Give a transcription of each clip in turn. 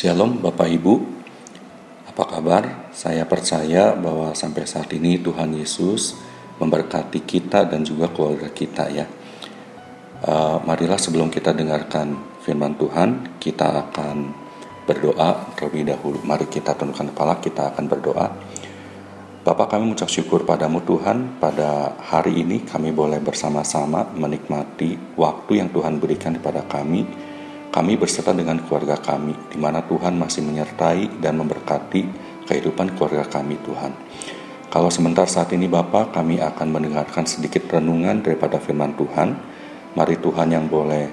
Shalom Bapak Ibu, apa kabar? Saya percaya bahwa sampai saat ini Tuhan Yesus memberkati kita dan juga keluarga kita ya. Uh, marilah sebelum kita dengarkan firman Tuhan, kita akan berdoa terlebih dahulu. Mari kita tundukkan kepala, kita akan berdoa. Bapak kami mengucap syukur padamu Tuhan, pada hari ini kami boleh bersama-sama menikmati waktu yang Tuhan berikan kepada kami kami berserta dengan keluarga kami, di mana Tuhan masih menyertai dan memberkati kehidupan keluarga kami Tuhan. Kalau sebentar saat ini Bapak, kami akan mendengarkan sedikit renungan daripada firman Tuhan. Mari Tuhan yang boleh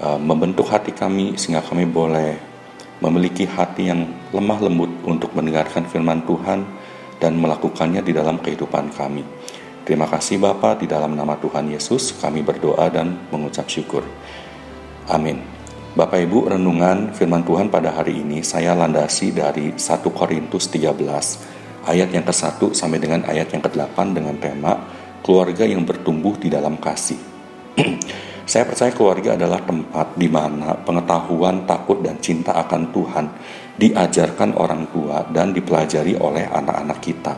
uh, membentuk hati kami sehingga kami boleh memiliki hati yang lemah lembut untuk mendengarkan firman Tuhan dan melakukannya di dalam kehidupan kami. Terima kasih Bapak, di dalam nama Tuhan Yesus kami berdoa dan mengucap syukur. Amin. Bapak Ibu, renungan firman Tuhan pada hari ini saya landasi dari 1 Korintus 13 ayat yang ke-1 sampai dengan ayat yang ke-8 dengan tema keluarga yang bertumbuh di dalam kasih. saya percaya keluarga adalah tempat di mana pengetahuan, takut dan cinta akan Tuhan diajarkan orang tua dan dipelajari oleh anak-anak kita.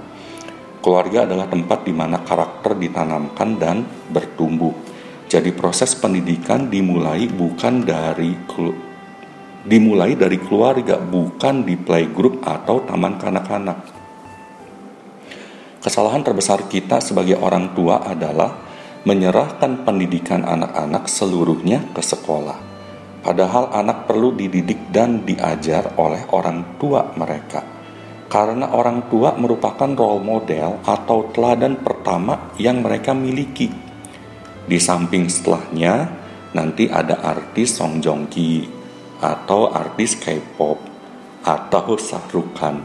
Keluarga adalah tempat di mana karakter ditanamkan dan bertumbuh jadi proses pendidikan dimulai bukan dari dimulai dari keluarga, bukan di playgroup atau taman kanak-kanak. Kesalahan terbesar kita sebagai orang tua adalah menyerahkan pendidikan anak-anak seluruhnya ke sekolah. Padahal anak perlu dididik dan diajar oleh orang tua mereka. Karena orang tua merupakan role model atau teladan pertama yang mereka miliki di samping setelahnya nanti ada artis Song Joong Ki atau artis K-pop atau Sahrukan.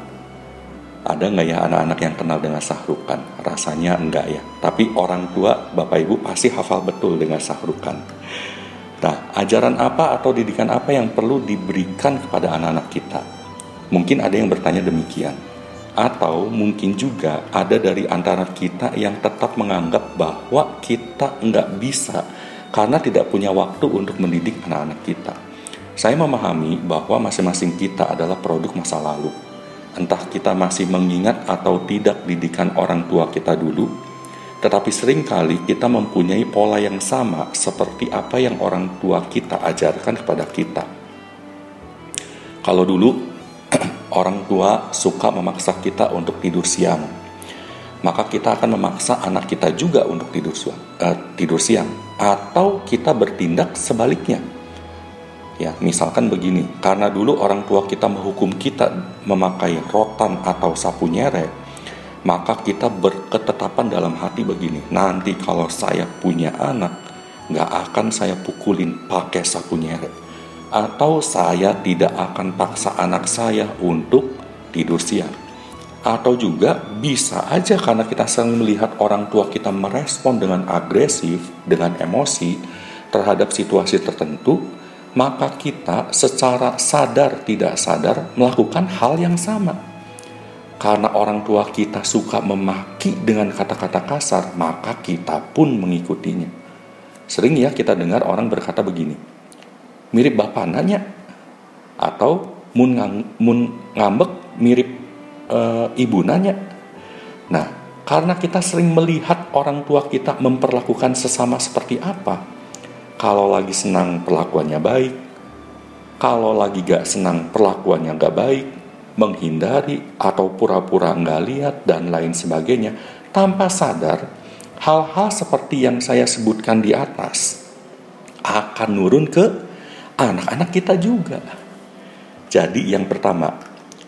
Ada nggak ya anak-anak yang kenal dengan Sahrukan? Rasanya enggak ya. Tapi orang tua, bapak ibu pasti hafal betul dengan Sahrukan. Nah, ajaran apa atau didikan apa yang perlu diberikan kepada anak-anak kita? Mungkin ada yang bertanya demikian atau mungkin juga ada dari antara kita yang tetap menganggap bahwa kita nggak bisa karena tidak punya waktu untuk mendidik anak-anak kita. Saya memahami bahwa masing-masing kita adalah produk masa lalu. Entah kita masih mengingat atau tidak didikan orang tua kita dulu, tetapi sering kali kita mempunyai pola yang sama seperti apa yang orang tua kita ajarkan kepada kita. Kalau dulu orang tua suka memaksa kita untuk tidur siang, maka kita akan memaksa anak kita juga untuk tidur siang, uh, tidur siang, atau kita bertindak sebaliknya. Ya, misalkan begini, karena dulu orang tua kita menghukum kita memakai rotan atau sapu nyere, maka kita berketetapan dalam hati begini, nanti kalau saya punya anak, nggak akan saya pukulin pakai sapu nyere atau saya tidak akan paksa anak saya untuk tidur siang. Atau juga bisa aja karena kita sering melihat orang tua kita merespon dengan agresif, dengan emosi terhadap situasi tertentu, maka kita secara sadar tidak sadar melakukan hal yang sama. Karena orang tua kita suka memaki dengan kata-kata kasar, maka kita pun mengikutinya. Sering ya kita dengar orang berkata begini, mirip bapak nanya atau mun, ngang, mun ngambek mirip e, ibu nanya. Nah, karena kita sering melihat orang tua kita memperlakukan sesama seperti apa. Kalau lagi senang perlakuannya baik, kalau lagi gak senang perlakuannya gak baik, menghindari atau pura-pura nggak lihat dan lain sebagainya, tanpa sadar hal-hal seperti yang saya sebutkan di atas akan nurun ke anak-anak kita juga. Jadi yang pertama,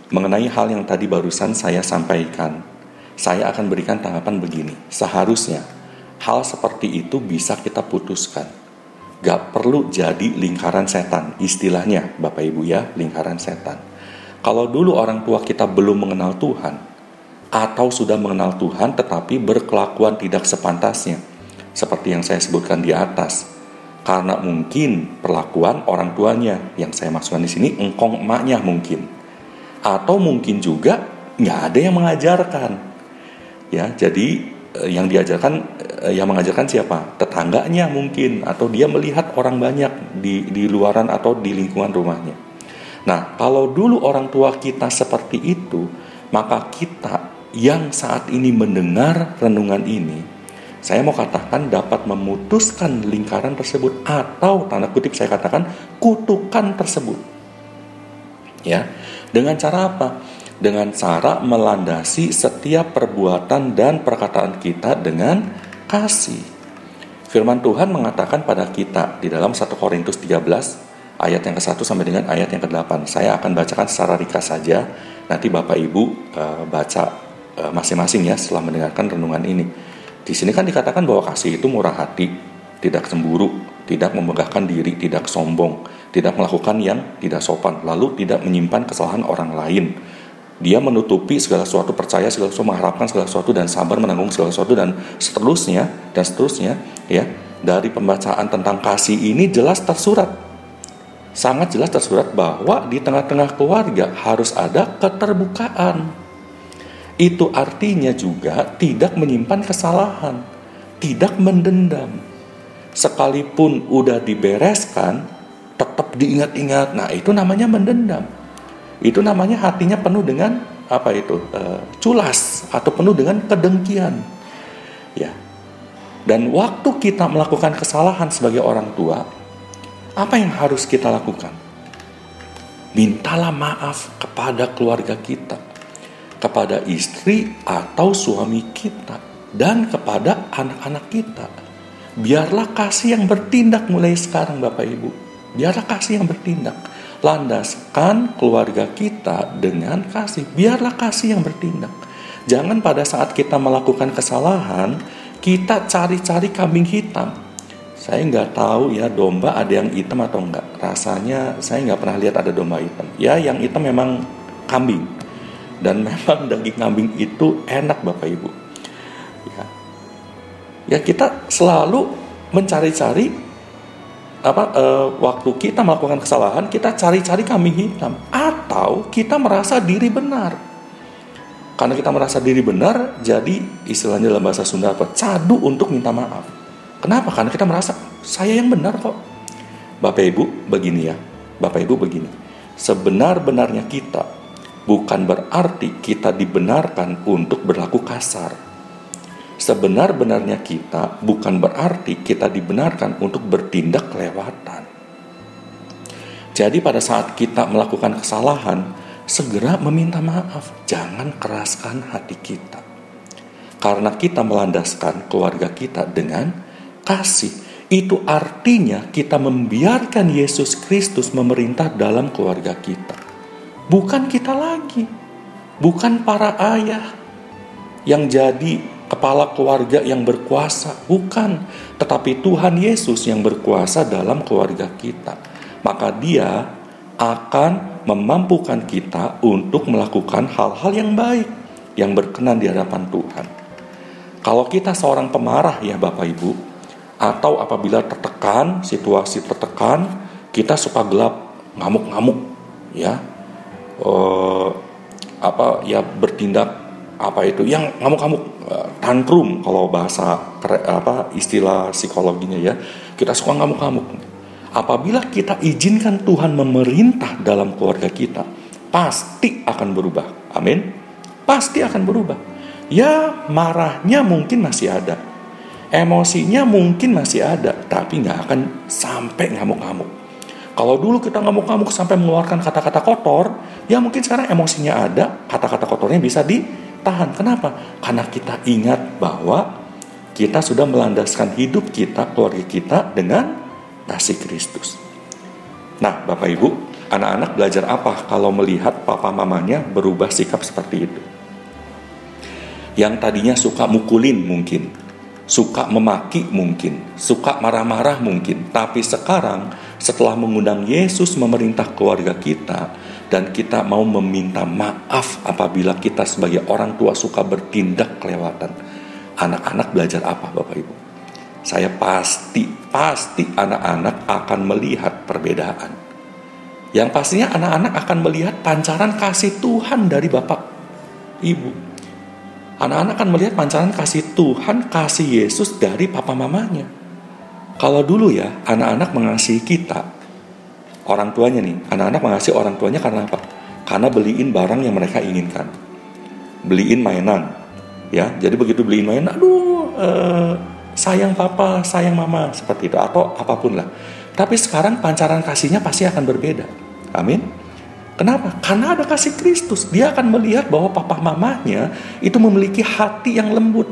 mengenai hal yang tadi barusan saya sampaikan, saya akan berikan tanggapan begini. Seharusnya hal seperti itu bisa kita putuskan. Gak perlu jadi lingkaran setan, istilahnya Bapak Ibu ya, lingkaran setan. Kalau dulu orang tua kita belum mengenal Tuhan, atau sudah mengenal Tuhan tetapi berkelakuan tidak sepantasnya, seperti yang saya sebutkan di atas, karena mungkin perlakuan orang tuanya yang saya maksudkan di sini engkong emaknya mungkin. Atau mungkin juga nggak ada yang mengajarkan. Ya jadi eh, yang diajarkan eh, yang mengajarkan siapa? Tetangganya mungkin atau dia melihat orang banyak di di luaran atau di lingkungan rumahnya. Nah, kalau dulu orang tua kita seperti itu, maka kita yang saat ini mendengar renungan ini, saya mau katakan dapat memutuskan lingkaran tersebut atau tanda kutip saya katakan kutukan tersebut. Ya. Dengan cara apa? Dengan cara melandasi setiap perbuatan dan perkataan kita dengan kasih. Firman Tuhan mengatakan pada kita di dalam 1 Korintus 13 ayat yang ke-1 sampai dengan ayat yang ke-8. Saya akan bacakan secara ringkas saja. Nanti Bapak Ibu uh, baca uh, masing-masing ya setelah mendengarkan renungan ini. Di sini kan dikatakan bahwa kasih itu murah hati, tidak cemburu, tidak memegahkan diri, tidak sombong, tidak melakukan yang tidak sopan, lalu tidak menyimpan kesalahan orang lain. Dia menutupi segala sesuatu, percaya segala sesuatu, mengharapkan segala sesuatu dan sabar menanggung segala sesuatu dan seterusnya dan seterusnya ya. Dari pembacaan tentang kasih ini jelas tersurat. Sangat jelas tersurat bahwa di tengah-tengah keluarga harus ada keterbukaan. Itu artinya juga tidak menyimpan kesalahan, tidak mendendam. Sekalipun udah dibereskan, tetap diingat-ingat. Nah, itu namanya mendendam. Itu namanya hatinya penuh dengan apa itu? Uh, culas atau penuh dengan kedengkian. Ya. Dan waktu kita melakukan kesalahan sebagai orang tua, apa yang harus kita lakukan? Mintalah maaf kepada keluarga kita, kepada istri atau suami kita, dan kepada anak-anak kita. Biarlah kasih yang bertindak mulai sekarang, Bapak Ibu Biarlah kasih yang bertindak. Landaskan keluarga kita dengan kasih. Biarlah kasih yang bertindak. Jangan pada saat kita melakukan kesalahan, kita cari-cari kambing hitam. Saya nggak tahu ya domba ada yang hitam atau enggak. Rasanya saya nggak pernah lihat ada domba hitam. Ya yang hitam memang kambing. Dan memang daging kambing itu enak Bapak Ibu. Ya, ya kita selalu mencari-cari apa e, waktu kita melakukan kesalahan kita cari-cari kambing hitam. Atau kita merasa diri benar. Karena kita merasa diri benar jadi istilahnya dalam bahasa Sunda apa cadu untuk minta maaf. Kenapa? Karena kita merasa saya yang benar kok. Bapak Ibu begini ya. Bapak Ibu begini. Sebenar-benarnya kita bukan berarti kita dibenarkan untuk berlaku kasar sebenar-benarnya kita bukan berarti kita dibenarkan untuk bertindak kelewatan. Jadi pada saat kita melakukan kesalahan, segera meminta maaf, jangan keraskan hati kita. Karena kita melandaskan keluarga kita dengan kasih. Itu artinya kita membiarkan Yesus Kristus memerintah dalam keluarga kita. Bukan kita lagi. Bukan para ayah yang jadi kepala keluarga yang berkuasa, bukan, tetapi Tuhan Yesus yang berkuasa dalam keluarga kita. Maka Dia akan memampukan kita untuk melakukan hal-hal yang baik, yang berkenan di hadapan Tuhan. Kalau kita seorang pemarah ya Bapak Ibu, atau apabila tertekan, situasi tertekan, kita suka gelap, ngamuk-ngamuk, ya, uh, apa ya bertindak apa itu. Yang ngamuk-ngamuk eh, tantrum kalau bahasa apa istilah psikologinya ya. Kita suka ngamuk-ngamuk. Apabila kita izinkan Tuhan memerintah dalam keluarga kita pasti akan berubah. Amin. Pasti akan berubah. Ya marahnya mungkin masih ada. Emosinya mungkin masih ada tapi nggak akan sampai ngamuk-ngamuk kalau dulu kita ngamuk-ngamuk sampai mengeluarkan kata-kata kotor, ya mungkin sekarang emosinya ada, kata-kata kotornya bisa di tahan. Kenapa? Karena kita ingat bahwa kita sudah melandaskan hidup kita, keluarga kita dengan kasih Kristus. Nah, Bapak Ibu, anak-anak belajar apa kalau melihat papa mamanya berubah sikap seperti itu? Yang tadinya suka mukulin mungkin, suka memaki mungkin, suka marah-marah mungkin, tapi sekarang setelah mengundang Yesus memerintah keluarga kita, dan kita mau meminta maaf apabila kita sebagai orang tua suka bertindak kelewatan. Anak-anak belajar apa Bapak Ibu? Saya pasti, pasti anak-anak akan melihat perbedaan. Yang pastinya anak-anak akan melihat pancaran kasih Tuhan dari Bapak Ibu. Anak-anak akan melihat pancaran kasih Tuhan, kasih Yesus dari papa mamanya. Kalau dulu ya, anak-anak mengasihi kita, orang tuanya nih, anak-anak mengasihi orang tuanya karena apa? Karena beliin barang yang mereka inginkan. Beliin mainan. Ya, jadi begitu beliin mainan, aduh, uh, sayang papa, sayang mama, seperti itu atau apa pun lah. Tapi sekarang pancaran kasihnya pasti akan berbeda. Amin. Kenapa? Karena ada kasih Kristus. Dia akan melihat bahwa papa mamanya itu memiliki hati yang lembut,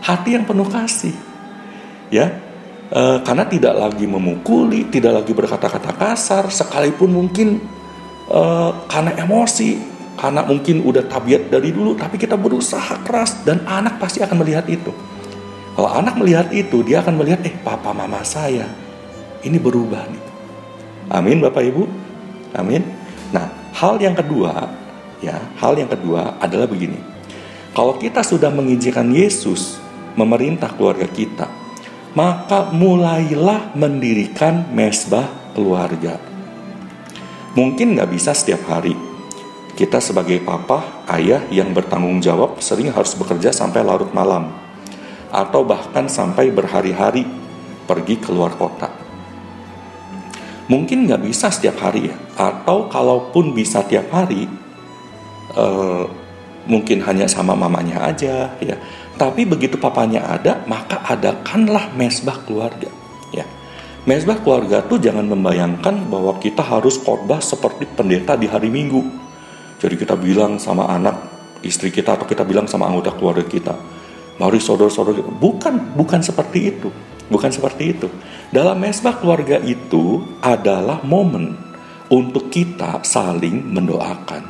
hati yang penuh kasih. Ya, e, karena tidak lagi memukuli, tidak lagi berkata-kata kasar, sekalipun mungkin e, karena emosi, karena mungkin udah tabiat dari dulu, tapi kita berusaha keras dan anak pasti akan melihat itu. Kalau anak melihat itu, dia akan melihat, eh papa mama saya ini berubah nih. Amin Bapak Ibu. Amin. Nah, hal yang kedua, ya, hal yang kedua adalah begini. Kalau kita sudah mengizinkan Yesus memerintah keluarga kita, maka mulailah mendirikan mesbah keluarga. Mungkin nggak bisa setiap hari. Kita sebagai papa, ayah yang bertanggung jawab sering harus bekerja sampai larut malam. Atau bahkan sampai berhari-hari pergi keluar kota. Mungkin nggak bisa setiap hari ya. Atau kalaupun bisa tiap hari, uh, mungkin hanya sama mamanya aja ya tapi begitu papanya ada, maka adakanlah mesbah keluarga. Ya. Mesbah keluarga tuh jangan membayangkan bahwa kita harus khotbah seperti pendeta di hari Minggu. Jadi kita bilang sama anak istri kita atau kita bilang sama anggota keluarga kita, mari saudara-saudara bukan bukan seperti itu. Bukan seperti itu. Dalam mesbah keluarga itu adalah momen untuk kita saling mendoakan.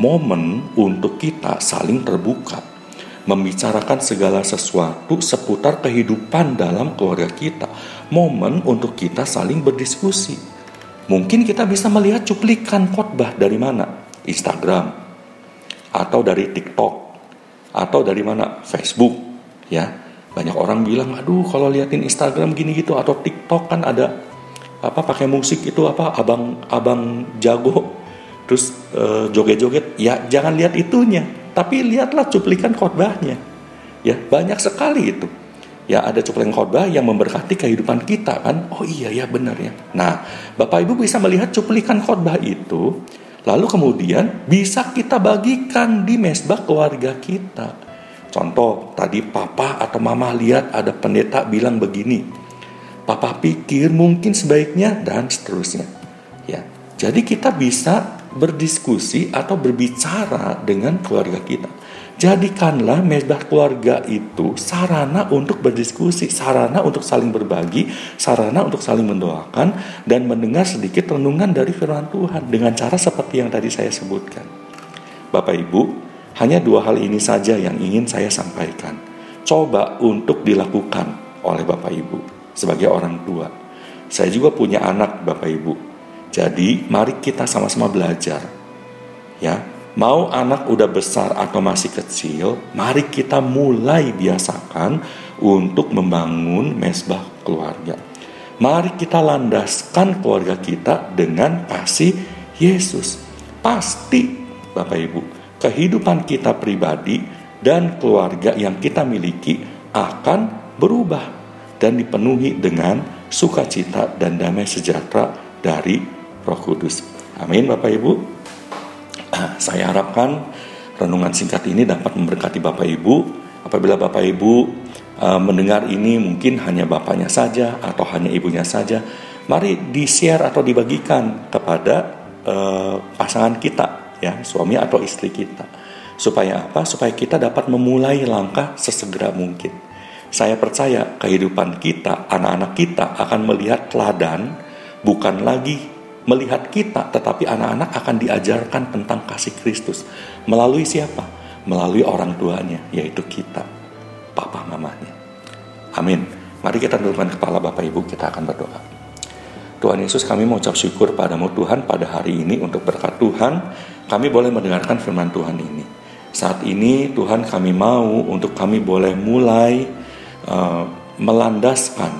Momen untuk kita saling terbuka membicarakan segala sesuatu seputar kehidupan dalam keluarga kita. Momen untuk kita saling berdiskusi. Mungkin kita bisa melihat cuplikan khotbah dari mana? Instagram atau dari TikTok atau dari mana? Facebook, ya. Banyak orang bilang, "Aduh, kalau liatin Instagram gini gitu atau TikTok kan ada apa pakai musik itu apa abang abang jago terus uh, joget-joget ya jangan lihat itunya tapi lihatlah cuplikan khotbahnya. Ya, banyak sekali itu. Ya, ada cuplikan khotbah yang memberkati kehidupan kita kan. Oh iya ya benar ya. Nah, Bapak Ibu bisa melihat cuplikan khotbah itu lalu kemudian bisa kita bagikan di mesbah keluarga kita. Contoh, tadi papa atau mama lihat ada pendeta bilang begini. Papa pikir mungkin sebaiknya dan seterusnya. Ya. Jadi kita bisa berdiskusi atau berbicara dengan keluarga kita. Jadikanlah mesbah keluarga itu sarana untuk berdiskusi, sarana untuk saling berbagi, sarana untuk saling mendoakan, dan mendengar sedikit renungan dari firman Tuhan dengan cara seperti yang tadi saya sebutkan. Bapak Ibu, hanya dua hal ini saja yang ingin saya sampaikan. Coba untuk dilakukan oleh Bapak Ibu sebagai orang tua. Saya juga punya anak Bapak Ibu jadi mari kita sama-sama belajar. Ya, mau anak udah besar atau masih kecil, mari kita mulai biasakan untuk membangun mesbah keluarga. Mari kita landaskan keluarga kita dengan kasih Yesus. Pasti Bapak Ibu, kehidupan kita pribadi dan keluarga yang kita miliki akan berubah dan dipenuhi dengan sukacita dan damai sejahtera dari Roh Kudus. Amin Bapak Ibu. Saya harapkan renungan singkat ini dapat memberkati Bapak Ibu. Apabila Bapak Ibu uh, mendengar ini mungkin hanya bapaknya saja atau hanya ibunya saja, mari di-share atau dibagikan kepada uh, pasangan kita ya, suami atau istri kita. Supaya apa? Supaya kita dapat memulai langkah sesegera mungkin. Saya percaya kehidupan kita, anak-anak kita akan melihat teladan bukan lagi melihat kita, tetapi anak-anak akan diajarkan tentang kasih Kristus. Melalui siapa? Melalui orang tuanya, yaitu kita, papa mamanya. Amin. Mari kita tundukkan kepala Bapak Ibu, kita akan berdoa. Tuhan Yesus kami mau ucap syukur padamu Tuhan pada hari ini untuk berkat Tuhan kami boleh mendengarkan firman Tuhan ini. Saat ini Tuhan kami mau untuk kami boleh mulai uh, melandaskan,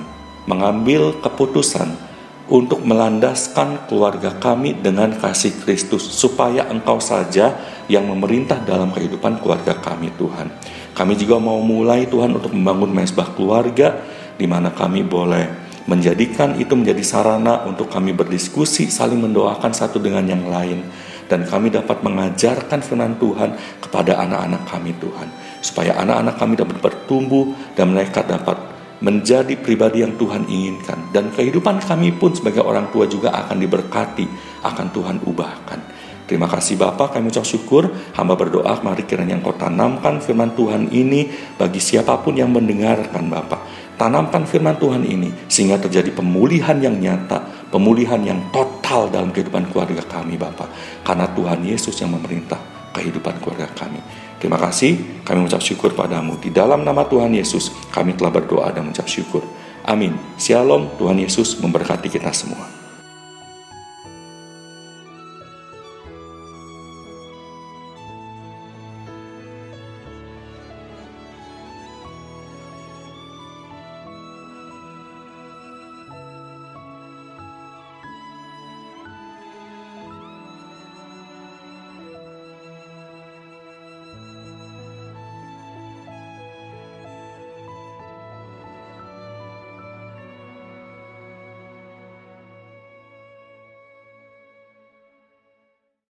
mengambil keputusan untuk melandaskan keluarga kami dengan kasih Kristus, supaya Engkau saja yang memerintah dalam kehidupan keluarga kami, Tuhan. Kami juga mau mulai, Tuhan, untuk membangun mesbah keluarga, di mana kami boleh menjadikan itu menjadi sarana untuk kami berdiskusi, saling mendoakan satu dengan yang lain, dan kami dapat mengajarkan firman Tuhan kepada anak-anak kami Tuhan, supaya anak-anak kami dapat bertumbuh dan mereka dapat menjadi pribadi yang Tuhan inginkan dan kehidupan kami pun sebagai orang tua juga akan diberkati akan Tuhan ubahkan. Terima kasih Bapak, kami ucap syukur, hamba berdoa, mari kiranya Engkau tanamkan firman Tuhan ini bagi siapa pun yang mendengarkan Bapak. Tanamkan firman Tuhan ini sehingga terjadi pemulihan yang nyata, pemulihan yang total dalam kehidupan keluarga kami Bapak. Karena Tuhan Yesus yang memerintah kehidupan keluarga kami. Terima kasih, kami mengucap syukur padamu. Di dalam nama Tuhan Yesus, kami telah berdoa dan mengucap syukur. Amin. Shalom, Tuhan Yesus memberkati kita semua.